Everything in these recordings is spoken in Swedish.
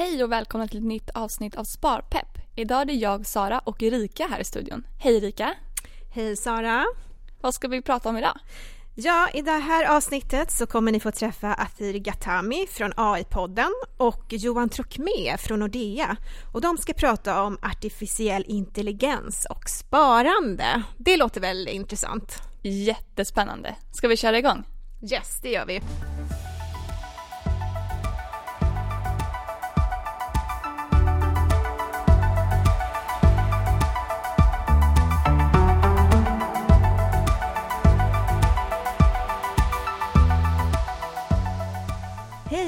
Hej och välkomna till ett nytt avsnitt av Sparpepp. Idag är det jag, Sara och Erika här i studion. Hej Erika! Hej Sara! Vad ska vi prata om idag? Ja, i det här avsnittet så kommer ni få träffa Athir Gatami från AI-podden och Johan Trocmé från Nordea. Och de ska prata om artificiell intelligens och sparande. Det låter väl intressant? Jättespännande. Ska vi köra igång? Yes, det gör vi.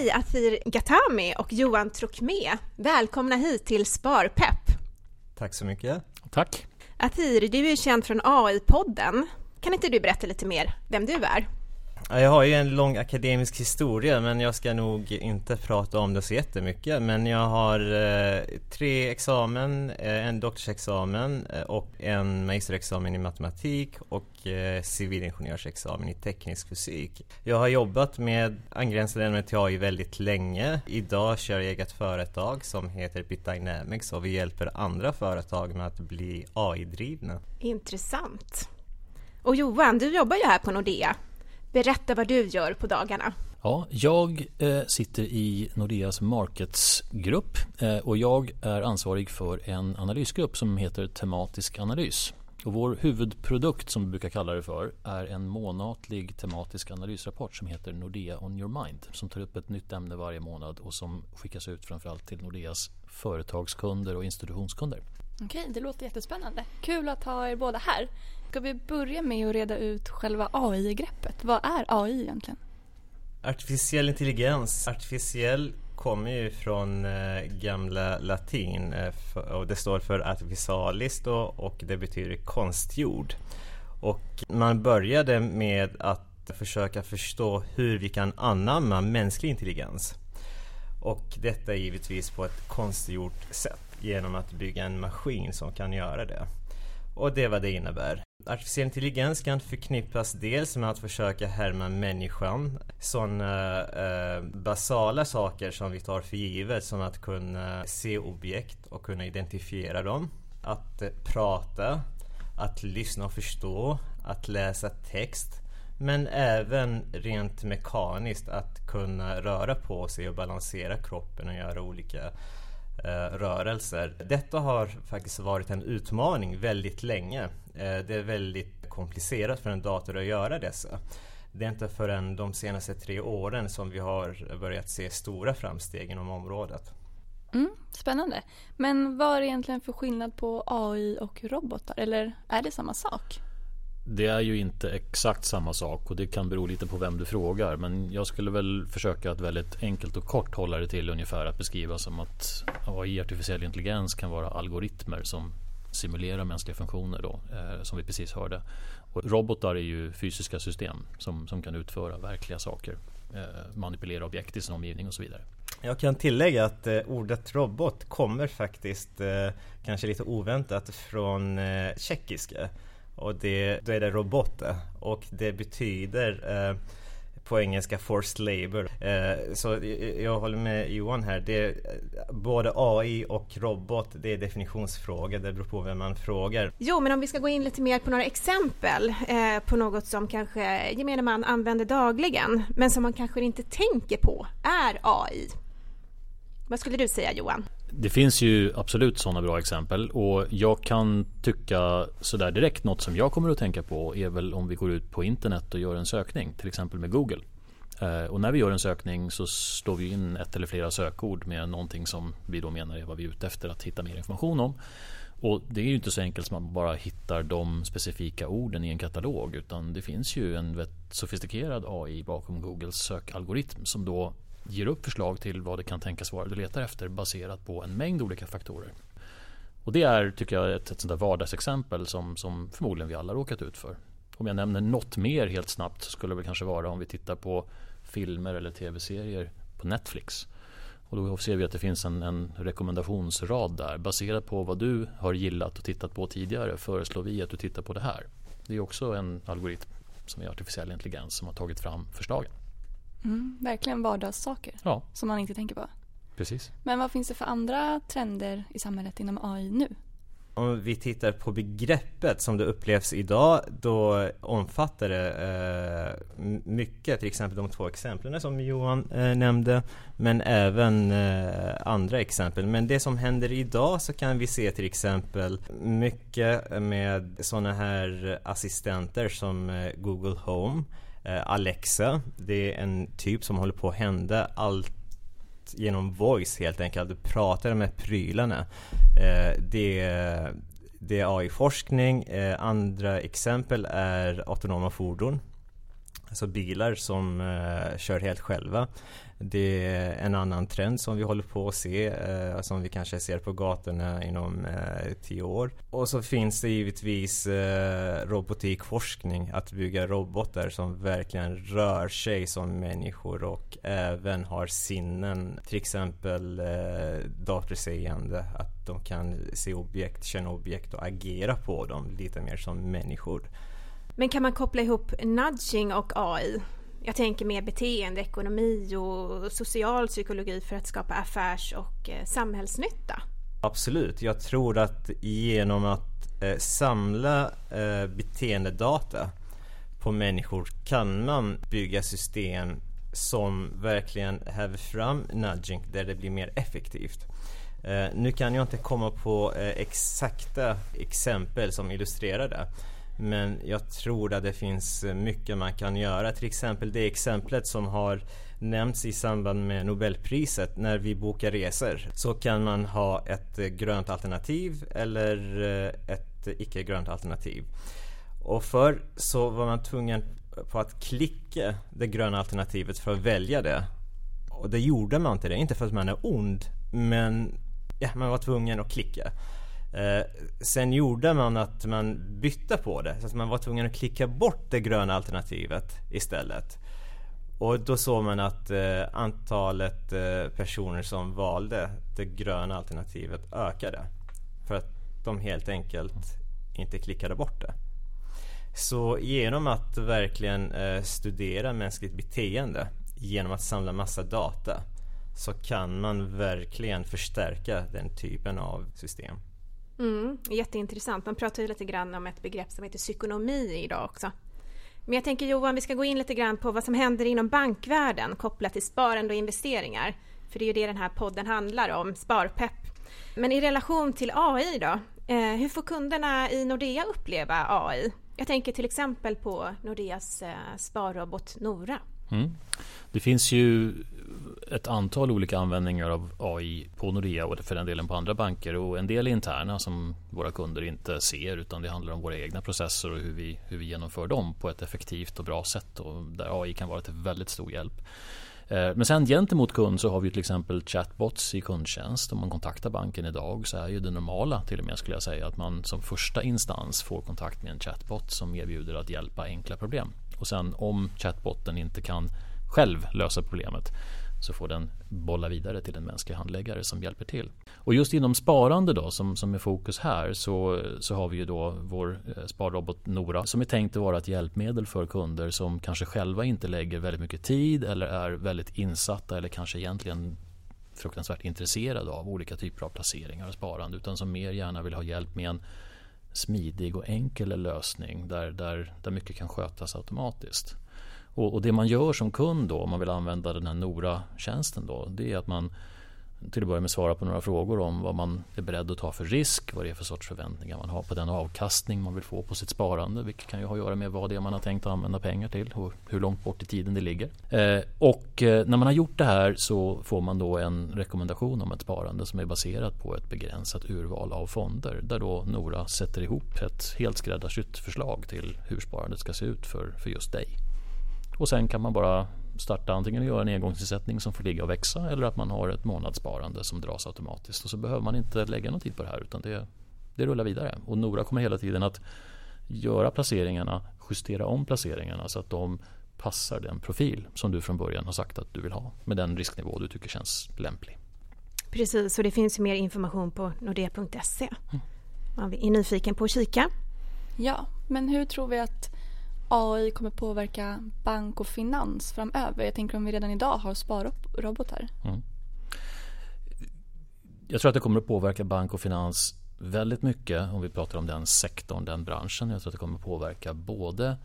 Hej Athir Gatami och Johan Trocmé. Välkomna hit till Sparpepp. Tack så mycket. Tack. Athir, du är känd från AI-podden. Kan inte du berätta lite mer vem du är? Jag har ju en lång akademisk historia men jag ska nog inte prata om det så jättemycket. Men jag har eh, tre examen, eh, en doktorsexamen eh, och en magisterexamen i matematik och eh, civilingenjörsexamen i teknisk fysik. Jag har jobbat med angränsande ämnen till AI väldigt länge. Idag kör jag eget företag som heter BitDynamics och vi hjälper andra företag med att bli AI-drivna. Intressant. Och Johan, du jobbar ju här på Nordea. Berätta vad du gör på dagarna. Ja, jag eh, sitter i Nordeas Markets-grupp eh, och jag är ansvarig för en analysgrupp som heter Tematisk analys. Och vår huvudprodukt som vi brukar kalla det för är en månatlig tematisk analysrapport som heter Nordea on your mind som tar upp ett nytt ämne varje månad och som skickas ut framförallt till Nordeas företagskunder och institutionskunder. Okej, det låter jättespännande. Kul att ha er båda här. Ska vi börja med att reda ut själva AI-greppet? Vad är AI egentligen? Artificiell intelligens. Artificiell kommer ju från eh, gamla latin eh, och det står för artificialis då, och det betyder konstgjord. Och man började med att försöka förstå hur vi kan anamma mänsklig intelligens. Och detta givetvis på ett konstgjort sätt genom att bygga en maskin som kan göra det. Och det är vad det innebär. Artificiell intelligens kan förknippas dels med att försöka härma människan. Sådana eh, eh, basala saker som vi tar för givet som att kunna se objekt och kunna identifiera dem. Att eh, prata, att lyssna och förstå, att läsa text. Men även rent mekaniskt att kunna röra på sig och balansera kroppen och göra olika eh, rörelser. Detta har faktiskt varit en utmaning väldigt länge. Eh, det är väldigt komplicerat för en dator att göra dessa. Det är inte förrän de senaste tre åren som vi har börjat se stora framsteg inom området. Mm, spännande. Men vad är det egentligen för skillnad på AI och robotar? Eller är det samma sak? Det är ju inte exakt samma sak och det kan bero lite på vem du frågar. Men jag skulle väl försöka att väldigt enkelt och kort hålla det till ungefär att beskriva som att AI, artificiell intelligens, kan vara algoritmer som simulera mänskliga funktioner då, eh, som vi precis hörde. Och robotar är ju fysiska system som, som kan utföra verkliga saker. Eh, manipulera objekt i sin omgivning och så vidare. Jag kan tillägga att eh, ordet robot kommer faktiskt, eh, kanske lite oväntat, från eh, tjeckiska. Och det, då är det robote och det betyder eh, på engelska forced labor. Eh, så jag håller med Johan här. Det, både AI och robot, det är definitionsfråga. Det beror på vem man frågar. Jo, men om vi ska gå in lite mer på några exempel eh, på något som kanske gemene man använder dagligen, men som man kanske inte tänker på är AI. Vad skulle du säga Johan? Det finns ju absolut sådana bra exempel och jag kan tycka sådär direkt något som jag kommer att tänka på är väl om vi går ut på internet och gör en sökning till exempel med Google. Eh, och när vi gör en sökning så slår vi in ett eller flera sökord med någonting som vi då menar är vad vi är ute efter att hitta mer information om. Och det är ju inte så enkelt som man bara hittar de specifika orden i en katalog utan det finns ju en sofistikerad AI bakom Googles sökalgoritm som då ger upp förslag till vad det kan tänkas vara du letar efter baserat på en mängd olika faktorer. Och det är, tycker jag, ett, ett sånt där vardagsexempel som, som förmodligen vi alla råkat ut för. Om jag nämner något mer helt snabbt skulle det kanske vara om vi tittar på filmer eller tv-serier på Netflix. Och då ser vi att det finns en, en, rekommendationsrad där. Baserat på vad du har gillat och tittat på tidigare föreslår vi att du tittar på det här. Det är också en algoritm som är artificiell intelligens som har tagit fram förslagen. Mm, verkligen vardagssaker ja. som man inte tänker på. Precis. Men vad finns det för andra trender i samhället inom AI nu? Om vi tittar på begreppet som det upplevs idag, då omfattar det eh, mycket, till exempel de två exemplen som Johan eh, nämnde, men även eh, andra exempel. Men det som händer idag så kan vi se till exempel mycket med sådana här assistenter som eh, Google Home, eh, Eh, Alexa. Det är en typ som håller på att hända allt genom voice helt enkelt. Du pratar med prylarna. Eh, det, det är AI-forskning. Eh, andra exempel är autonoma fordon. Alltså bilar som eh, kör helt själva. Det är en annan trend som vi håller på att se, eh, som vi kanske ser på gatorna inom eh, tio år. Och så finns det givetvis eh, robotikforskning, att bygga robotar som verkligen rör sig som människor och även har sinnen, till exempel eh, datorseende, att de kan se objekt, känna objekt och agera på dem lite mer som människor. Men kan man koppla ihop nudging och AI? Jag tänker mer beteendeekonomi och social psykologi för att skapa affärs och eh, samhällsnytta. Absolut, jag tror att genom att eh, samla eh, beteendedata på människor kan man bygga system som verkligen häver fram nudging där det blir mer effektivt. Eh, nu kan jag inte komma på eh, exakta exempel som illustrerar det. Men jag tror att det finns eh, mycket man kan göra. Till exempel det exemplet som har nämnts i samband med Nobelpriset. När vi bokar resor så kan man ha ett eh, grönt alternativ eller eh, ett icke-grönt alternativ. Och förr så var man tvungen på att klicka det gröna alternativet för att välja det. Och det gjorde man inte det, inte för att man är ond, men ja, man var tvungen att klicka. Eh, sen gjorde man att man bytte på det, så att man var tvungen att klicka bort det gröna alternativet istället. Och då såg man att eh, antalet eh, personer som valde det gröna alternativet ökade. För att de helt enkelt inte klickade bort det. Så genom att verkligen eh, studera mänskligt beteende genom att samla massa data så kan man verkligen förstärka den typen av system. Mm, jätteintressant. Man pratar ju lite grann om ett begrepp som heter psykonomi idag också. Men jag tänker Johan, vi ska gå in lite grann på vad som händer inom bankvärlden kopplat till sparande och investeringar. För det är ju det den här podden handlar om, sparpepp. Men i relation till AI då, eh, hur får kunderna i Nordea uppleva AI? Jag tänker till exempel på Nordeas eh, sparrobot Nora. Mm. Det finns ju ett antal olika användningar av AI på Nordea och för den delen på andra banker och en del är interna som våra kunder inte ser utan det handlar om våra egna processer och hur vi, hur vi genomför dem på ett effektivt och bra sätt och där AI kan vara till väldigt stor hjälp. Eh, men sen gentemot kund så har vi till exempel chatbots i kundtjänst. Om man kontaktar banken idag så är ju det normala till och med skulle jag säga att man som första instans får kontakt med en chatbot som erbjuder att hjälpa enkla problem. Och sen om chatbotten inte kan själv lösa problemet så får den bolla vidare till en mänsklig handläggare som hjälper till. Och just inom sparande då som, som är fokus här så, så har vi ju då vår eh, sparrobot Nora som är tänkt att vara ett hjälpmedel för kunder som kanske själva inte lägger väldigt mycket tid eller är väldigt insatta eller kanske egentligen fruktansvärt intresserade av olika typer av placeringar och sparande utan som mer gärna vill ha hjälp med en smidig och enkel lösning där, där, där mycket kan skötas automatiskt. Och, och, det man gör som kund då om man vill använda den här Nora-tjänsten då det är att man till att börja med svara på några frågor om vad man är beredd att ta för risk, vad det är för sorts förväntningar man har på den avkastning man vill få på sitt sparande, vilket kan ju ha att göra med vad det är man har tänkt att använda pengar till och hur långt bort i tiden det ligger. Eh, och eh, när man har gjort det här så får man då en rekommendation om ett sparande som är baserat på ett begränsat urval av fonder där då Nora sätter ihop ett helt skräddarsytt förslag till hur sparandet ska se ut för, för just dig. Och sen kan man bara starta antingen göra en engångsinsättning som får ligga och växa eller att man har ett månadssparande som dras automatiskt. Och så behöver man inte lägga någon tid på det här utan det, det rullar vidare. Och Nora kommer hela tiden att göra placeringarna, justera om placeringarna så att de passar den profil som du från början har sagt att du vill ha med den risknivå du tycker känns lämplig. Precis, och det finns mer information på nordea.se mm. om vi är nyfiken på att kika. Ja, men hur tror vi att AI kommer påverka bank och finans framöver? Jag tänker om vi redan idag har sparrobotar. Mm. Jag tror att det kommer att påverka bank och finans väldigt mycket om vi pratar om den sektorn, den branschen. Jag tror att det kommer att påverka både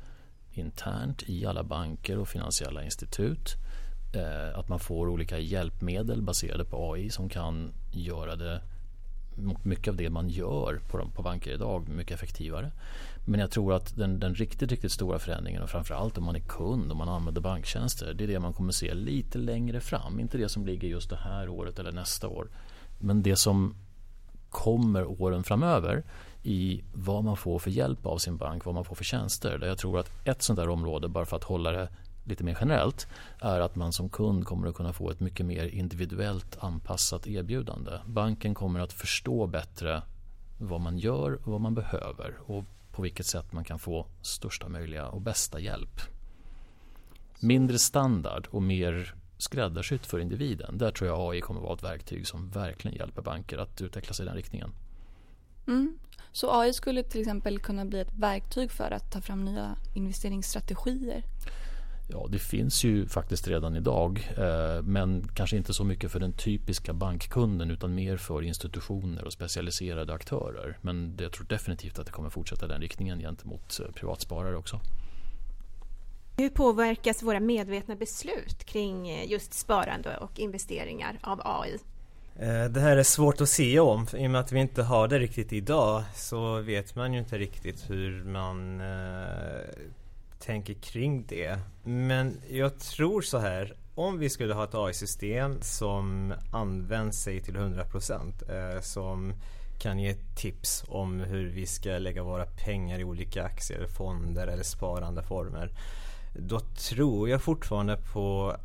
internt i alla banker och finansiella institut. Eh, att man får olika hjälpmedel baserade på AI som kan göra det mycket av det man gör på, på banker idag mycket effektivare. Men jag tror att den, den riktigt, riktigt stora förändringen och framförallt om man är kund och man använder banktjänster. Det är det man kommer se lite längre fram. Inte det som ligger just det här året eller nästa år. Men det som kommer åren framöver i vad man får för hjälp av sin bank, vad man får för tjänster. Där jag tror att ett sånt där område, bara för att hålla det lite mer generellt, är att man som kund kommer att kunna få ett mycket mer individuellt anpassat erbjudande. Banken kommer att förstå bättre vad man gör och vad man behöver och på vilket sätt man kan få största möjliga och bästa hjälp. Mindre standard och mer skräddarsytt för individen. Där tror jag AI kommer att vara ett verktyg som verkligen hjälper banker att utvecklas i den riktningen. Mm. Så AI skulle till exempel kunna bli ett verktyg för att ta fram nya investeringsstrategier? Ja, det finns ju faktiskt redan idag eh, men kanske inte så mycket för den typiska bankkunden utan mer för institutioner och specialiserade aktörer. Men jag tror definitivt att det kommer fortsätta den riktningen gentemot eh, privatsparare också. Hur påverkas våra medvetna beslut kring eh, just sparande och investeringar av AI? Det här är svårt att se om. I och med att vi inte har det riktigt idag så vet man ju inte riktigt hur man tänker kring det. Men jag tror så här. Om vi skulle ha ett AI-system som används sig till 100% eh, som kan ge tips om hur vi ska lägga våra pengar i olika aktier, fonder eller sparande former. Då tror jag fortfarande på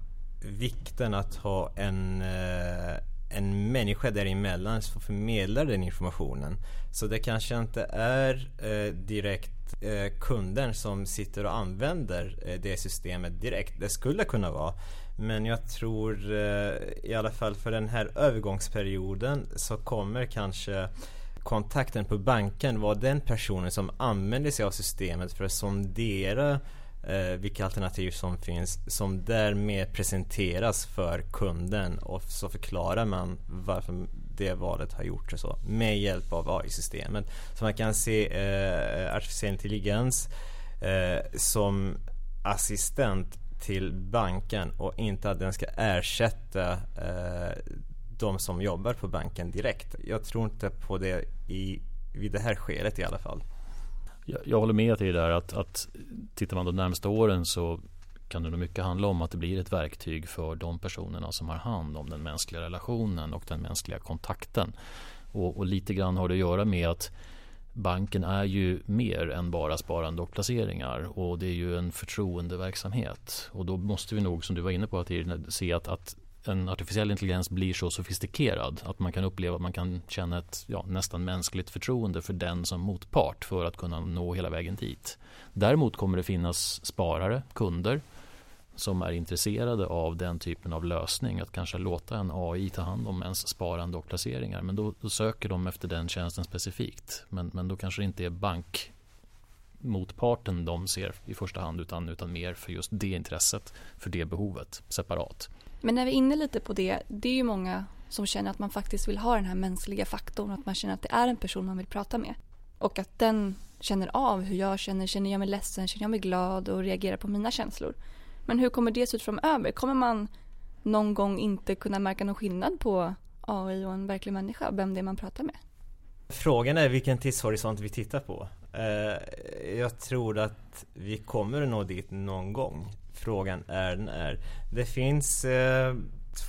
vikten att ha en, eh, en människa däremellan som förmedlar den informationen. Så det kanske inte är eh, direkt eh, kunden som sitter och använder eh, det systemet direkt. Det skulle kunna vara. Men jag tror eh, i alla fall för den här övergångsperioden så kommer kanske kontakten på banken vara den personen som använder sig av systemet för att sondera eh, vilka alternativ som finns som därmed presenteras för kunden och så förklarar man varför det valet har gjorts och så med hjälp av AI-systemet. Så man kan se eh, artificiell intelligens eh, som assistent till banken och inte att den ska ersätta eh, de som jobbar på banken direkt. Jag tror inte på det i, vid det här skedet i alla fall. Jag, jag håller med dig där att, att tittar man de närmaste åren så kan det nog mycket handla om att det blir ett verktyg för de personerna som har hand om den mänskliga relationen och den mänskliga kontakten. Och, och lite grann har det att göra med att banken är ju mer än bara sparande och placeringar och det är ju en förtroendeverksamhet. Och då måste vi nog, som du var inne på, att se att, att en artificiell intelligens blir så sofistikerad att man kan uppleva att man kan känna ett ja, nästan mänskligt förtroende för den som motpart för att kunna nå hela vägen dit. Däremot kommer det finnas sparare, kunder som är intresserade av den typen av lösning. Att kanske låta en AI ta hand om ens sparande och placeringar. Men då, då söker de efter den tjänsten specifikt. Men, men då kanske det inte är bank bankmotparten de ser i första hand utan, utan mer för just det intresset, för det behovet separat. Men när vi är inne lite på det, det är ju många som känner att man faktiskt vill ha den här mänskliga faktorn, att man känner att det är en person man vill prata med. Och att den känner av hur jag känner, känner jag mig ledsen, känner jag mig glad och reagerar på mina känslor. Men hur kommer det se ut framöver? Kommer man någon gång inte kunna märka någon skillnad på AI och en verklig människa, vem det är man pratar med? Frågan är vilken tidshorisont vi tittar på. Eh, jag tror att vi kommer att nå dit någon gång. Frågan är när. Det finns eh,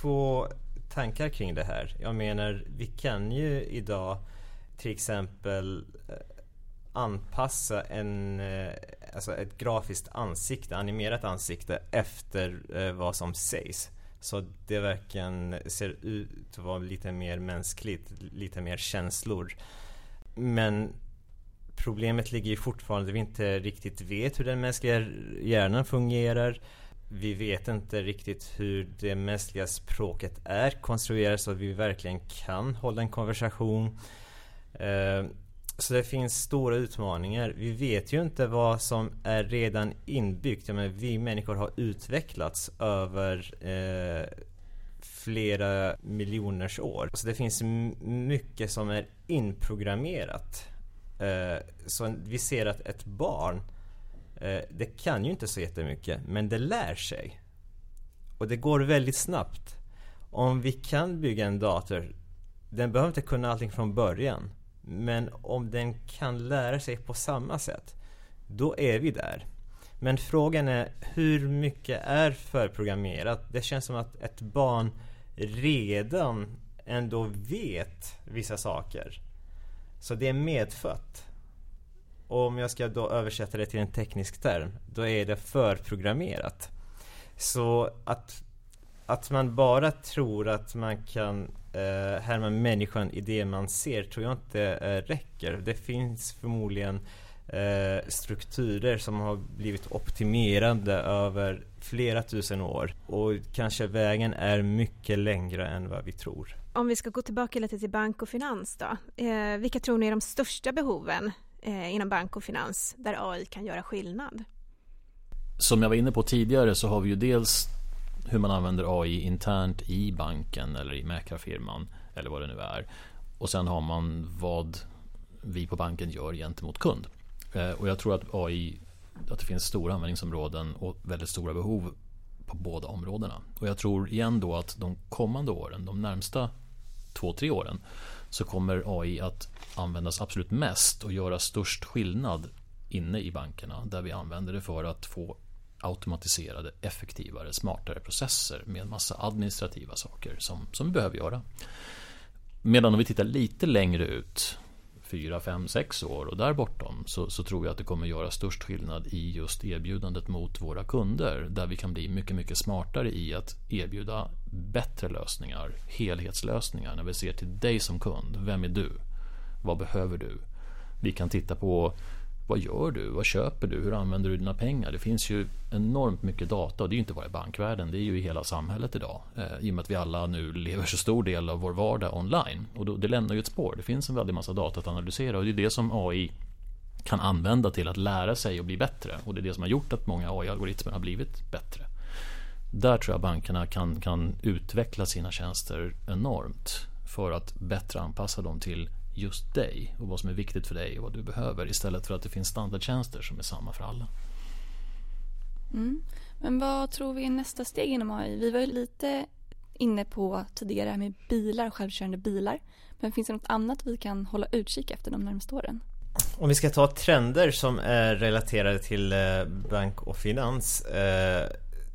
två tankar kring det här. Jag menar, vi kan ju idag till exempel eh, anpassa en, eh, alltså ett grafiskt ansikte, animerat ansikte efter eh, vad som sägs. Så det verkligen ser ut att vara lite mer mänskligt, lite mer känslor. Men problemet ligger ju fortfarande att vi inte riktigt vet hur den mänskliga hjärnan fungerar. Vi vet inte riktigt hur det mänskliga språket är konstruerat så att vi verkligen kan hålla en konversation. Eh, så det finns stora utmaningar. Vi vet ju inte vad som är redan inbyggt. Jag menar, vi människor har utvecklats över eh, flera miljoners år. Så det finns mycket som är inprogrammerat. Eh, så vi ser att ett barn, eh, det kan ju inte så jättemycket, men det lär sig. Och det går väldigt snabbt. Om vi kan bygga en dator, den behöver inte kunna allting från början. Men om den kan lära sig på samma sätt, då är vi där. Men frågan är hur mycket är förprogrammerat? Det känns som att ett barn redan ändå vet vissa saker. Så det är medfött. Och om jag ska då översätta det till en teknisk term, då är det förprogrammerat. Så att, att man bara tror att man kan eh, härma människan i det man ser tror jag inte eh, räcker. Det finns förmodligen eh, strukturer som har blivit optimerade över flera tusen år och kanske vägen är mycket längre än vad vi tror. Om vi ska gå tillbaka lite till bank och finans då. Eh, vilka tror ni är de största behoven eh, inom bank och finans där AI kan göra skillnad? Som jag var inne på tidigare så har vi ju dels hur man använder AI internt i banken eller i mäklarfirman eller vad det nu är. Och sen har man vad vi på banken gör gentemot kund. Eh, och jag tror att AI, att det finns stora användningsområden och väldigt stora behov på båda områdena. Och jag tror igen då att de kommande åren, de närmsta två, tre åren, så kommer AI att användas absolut mest och göra störst skillnad inne i bankerna där vi använder det för att få automatiserade, effektivare, smartare processer med en massa administrativa saker som, som vi behöver göra. Medan om vi tittar lite längre ut fyra, fem, sex år och där bortom så, så tror jag att det kommer göra störst skillnad i just erbjudandet mot våra kunder där vi kan bli mycket, mycket smartare i att erbjuda bättre lösningar, helhetslösningar när vi ser till dig som kund. Vem är du? Vad behöver du? Vi kan titta på vad gör du? Vad köper du? Hur använder du dina pengar? Det finns ju enormt mycket data och det är ju inte bara i bankvärlden, det är ju i hela samhället idag. Eh, I och med att vi alla nu lever så stor del av vår vardag online. Och då, det lämnar ju ett spår. Det finns en väldig massa data att analysera och det är det som AI kan använda till att lära sig och bli bättre. Och det är det som har gjort att många AI-algoritmer har blivit bättre. Där tror jag bankerna kan, kan utveckla sina tjänster enormt för att bättre anpassa dem till just dig och vad som är viktigt för dig och vad du behöver istället för att det finns standardtjänster som är samma för alla. Mm. Men vad tror vi är nästa steg inom AI? Vi var ju lite inne på tidigare med bilar, självkörande bilar. Men finns det något annat vi kan hålla utkik efter de närmaste åren? Om vi ska ta trender som är relaterade till eh, bank och finans eh,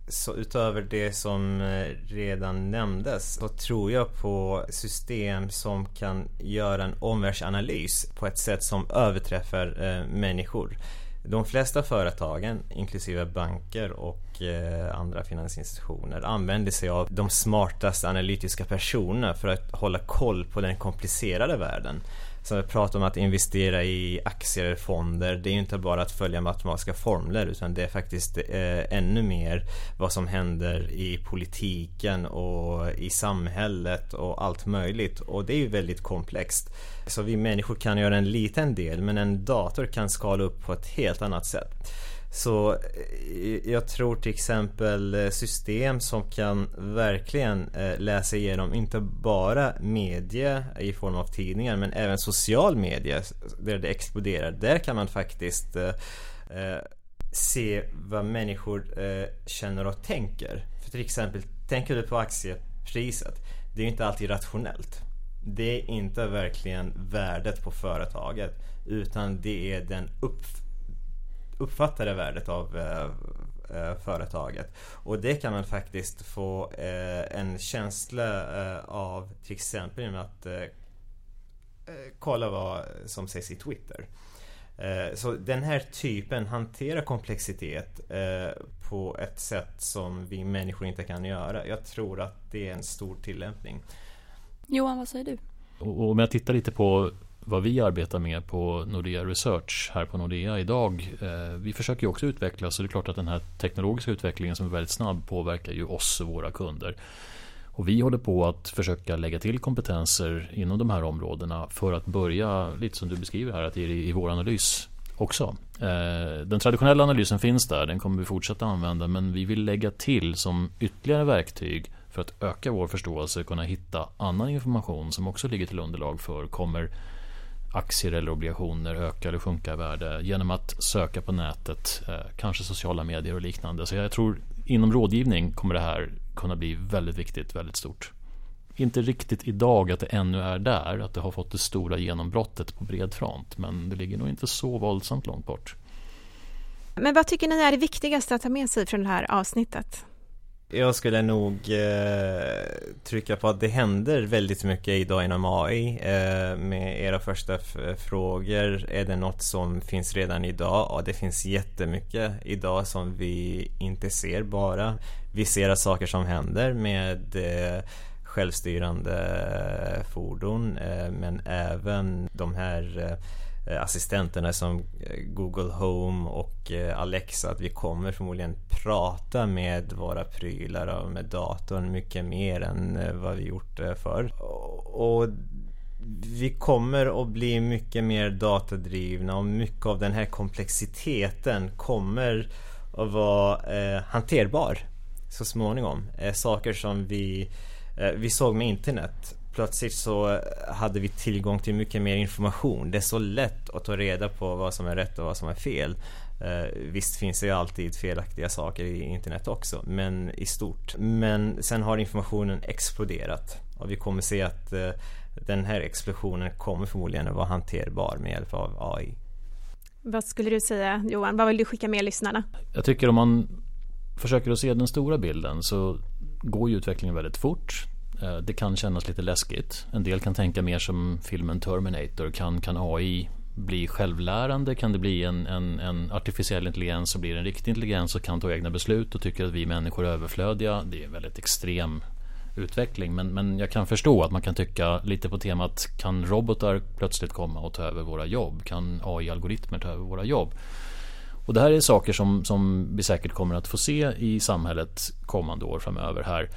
så utöver det som eh, redan nämndes så tror jag på system som kan göra en omvärldsanalys på ett sätt som överträffar eh, människor. De flesta företagen, inklusive banker och och andra finansinstitutioner, använder sig av de smartaste analytiska personerna för att hålla koll på den komplicerade världen. Så vi pratar om att investera i aktier eller fonder. Det är ju inte bara att följa matematiska formler utan det är faktiskt eh, ännu mer vad som händer i politiken och i samhället och allt möjligt. Och det är ju väldigt komplext. Så vi människor kan göra en liten del men en dator kan skala upp på ett helt annat sätt. Så eh, jag tror till exempel eh, system som kan verkligen eh, läsa igenom inte bara media i form av tidningar men även social media där det exploderar. Där kan man faktiskt se vad människor känner och tänker. För till exempel, tänker du på aktiepriset? Det är inte alltid rationellt. Det är inte verkligen värdet på företaget utan det är den uppfattningen uppfattade värdet av eh, eh, företaget. Och det kan man faktiskt få eh, en känsla av till exempel genom att kolla vad som sägs i Twitter. Så den här typen hanterar komplexitet på ett sätt som vi människor inte kan göra. Jag tror att det är en stor tillämpning. Johan, vad säger du? Och om jag tittar lite på vad vi arbetar med på Nordea Research här på Nordea idag. Eh, vi försöker också utvecklas så det är klart att den här teknologiska utvecklingen som är väldigt snabb påverkar ju oss och våra kunder. Och vi håller på att försöka lägga till kompetenser inom de här områdena för att börja, lite som du beskriver här, att i, i vår analys också. Eh, den traditionella analysen finns där, den kommer vi fortsätta använda men vi vill lägga till som ytterligare verktyg för att öka vår förståelse kunna hitta annan information som också ligger till underlag för kommer aktier eller obligationer öka eller sjunka i värde genom att söka på nätet, eh, kanske sociala medier och liknande. Så jag tror inom rådgivning kommer det här kunna bli väldigt viktigt, väldigt stort. Inte riktigt idag att det ännu är där, att det har fått det stora genombrottet på bred front, men det ligger nog inte så våldsamt långt bort. Men vad tycker ni är det viktigaste att ta med sig från det här avsnittet? Jag skulle nog eh, trycka på att det händer väldigt mycket idag inom AI. Eh, med era första frågor, är det något som finns redan idag? Ja, det finns jättemycket idag som vi inte ser bara. Vi ser att saker som händer med eh, självstyrande eh, fordon eh, men även de här eh, Eh, assistenterna som eh, Google Home och eh, Alexa att vi kommer förmodligen prata med våra prylar och med datorn mycket mer än vad vi gjort förr. Och vi kommer att bli mycket mer datadrivna och mycket av den här komplexiteten kommer att vara hanterbar så småningom. Saker som vi, vi såg med internet plötsligt så hade vi tillgång till mycket mer information. Det är så lätt att ta reda på vad som är rätt och vad som är fel. Eh, visst finns det ju alltid felaktiga saker i internet också, men i stort. Men sen har informationen exploderat och vi kommer se att eh, den här explosionen kommer förmodligen att vara hanterbar med hjälp av AI. Vad skulle du säga Johan? Vad vill du skicka med lyssnarna? Jag tycker om man försöker att se den stora bilden så går ju utvecklingen väldigt fort. Eh, det kan kännas lite läskigt. En del kan tänka mer som filmen Terminator. Kan, kan AI bli självlärande? Kan det bli en, en, en artificiell intelligens som blir en riktig intelligens och kan ta egna beslut och tycker att vi människor är överflödiga? Det är en väldigt extrem utveckling. Men, men jag kan förstå att man kan tycka lite på temat kan robotar plötsligt komma och ta över våra jobb? Kan AI-algoritmer ta över våra jobb? Och det här är saker som, som vi säkert kommer att få se i samhället kommande år framöver här.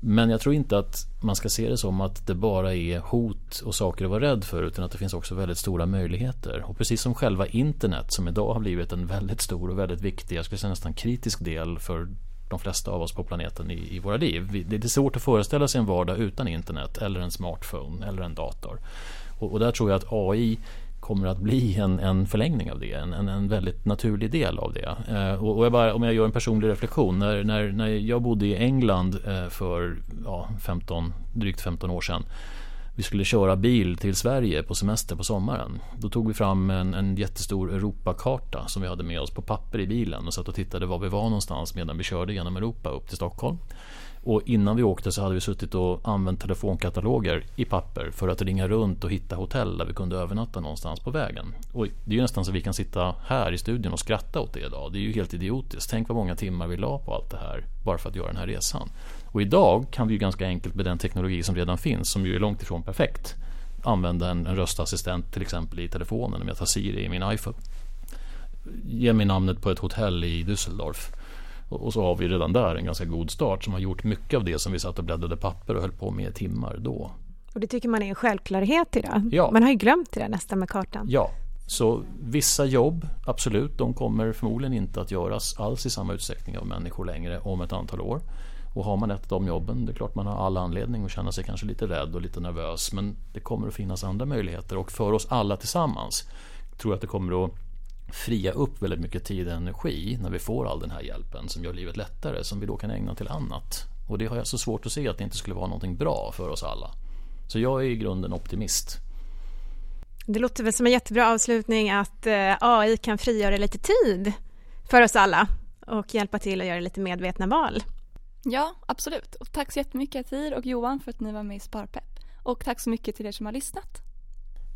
Men jag tror inte att man ska se det som att det bara är hot och saker att vara rädd för utan att det finns också väldigt stora möjligheter. Och precis som själva internet som idag har blivit en väldigt stor och väldigt viktig, jag skulle säga nästan kritisk del för de flesta av oss på planeten i, i våra liv. Det är svårt att föreställa sig en vardag utan internet eller en smartphone eller en dator. Och, och där tror jag att AI kommer att bli en, en förlängning av det, en, en, väldigt naturlig del av det. Eh, och, och jag bara, om jag gör en personlig reflektion, när, när, när jag bodde i England eh, för ja, 15, drygt 15 år sedan vi skulle köra bil till Sverige på semester på sommaren. Då tog vi fram en, en jättestor Europakarta som vi hade med oss på papper i bilen och satt och tittade var vi var någonstans medan vi körde genom Europa upp till Stockholm. Och innan vi åkte så hade vi suttit och använt telefonkataloger i papper för att ringa runt och hitta hotell där vi kunde övernatta någonstans på vägen. Och det är ju nästan så vi kan sitta här i studion och skratta åt det idag. Det är ju helt idiotiskt. Tänk vad många timmar vi la på allt det här bara för att göra den här resan. Och idag kan vi ju ganska enkelt med den teknologi som redan finns, som ju är långt ifrån perfekt, använda en, en röstassistent till exempel i telefonen om jag tar Siri i min iPhone. Ge mig namnet på ett hotell i Düsseldorf och så har vi redan där en ganska god start som har gjort mycket av det som vi satt och bläddrade papper och höll på med i timmar då. Och det tycker man är en självklarhet idag? Ja. Man har ju glömt det där nästan med kartan. Ja, så vissa jobb, absolut, de kommer förmodligen inte att göras alls i samma utsträckning av människor längre om ett antal år. Och har man ett av de jobben, det är klart man har all anledning att känna sig kanske lite rädd och lite nervös. Men det kommer att finnas andra möjligheter och för oss alla tillsammans tror jag att det kommer att fria upp väldigt mycket tid och energi när vi får all den här hjälpen som gör livet lättare som vi då kan ägna till annat. Och det har jag så svårt att se att det inte skulle vara någonting bra för oss alla. Så jag är i grunden optimist. Det låter väl som en jättebra avslutning att eh, AI kan frigöra lite tid för oss alla och hjälpa till att göra lite medvetna val. Ja, absolut. Och tack så jättemycket Atir och Johan för att ni var med i Sparpepp. Och tack så mycket till er som har lyssnat.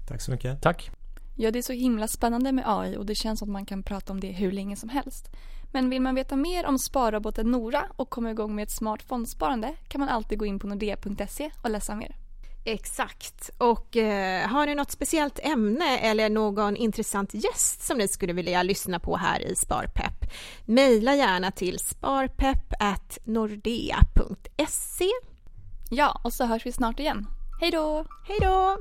Tack så mycket. Tack. Ja, det är så himla spännande med AI och det känns som att man kan prata om det hur länge som helst. Men vill man veta mer om sparroboten Nora och komma igång med ett smart fondsparande kan man alltid gå in på nordea.se och läsa mer. Exakt. Och eh, har ni något speciellt ämne eller någon intressant gäst som ni skulle vilja lyssna på här i Sparpepp? Mejla gärna till sparpepp.nordea.se Ja, och så hörs vi snart igen. Hej då! Hej då!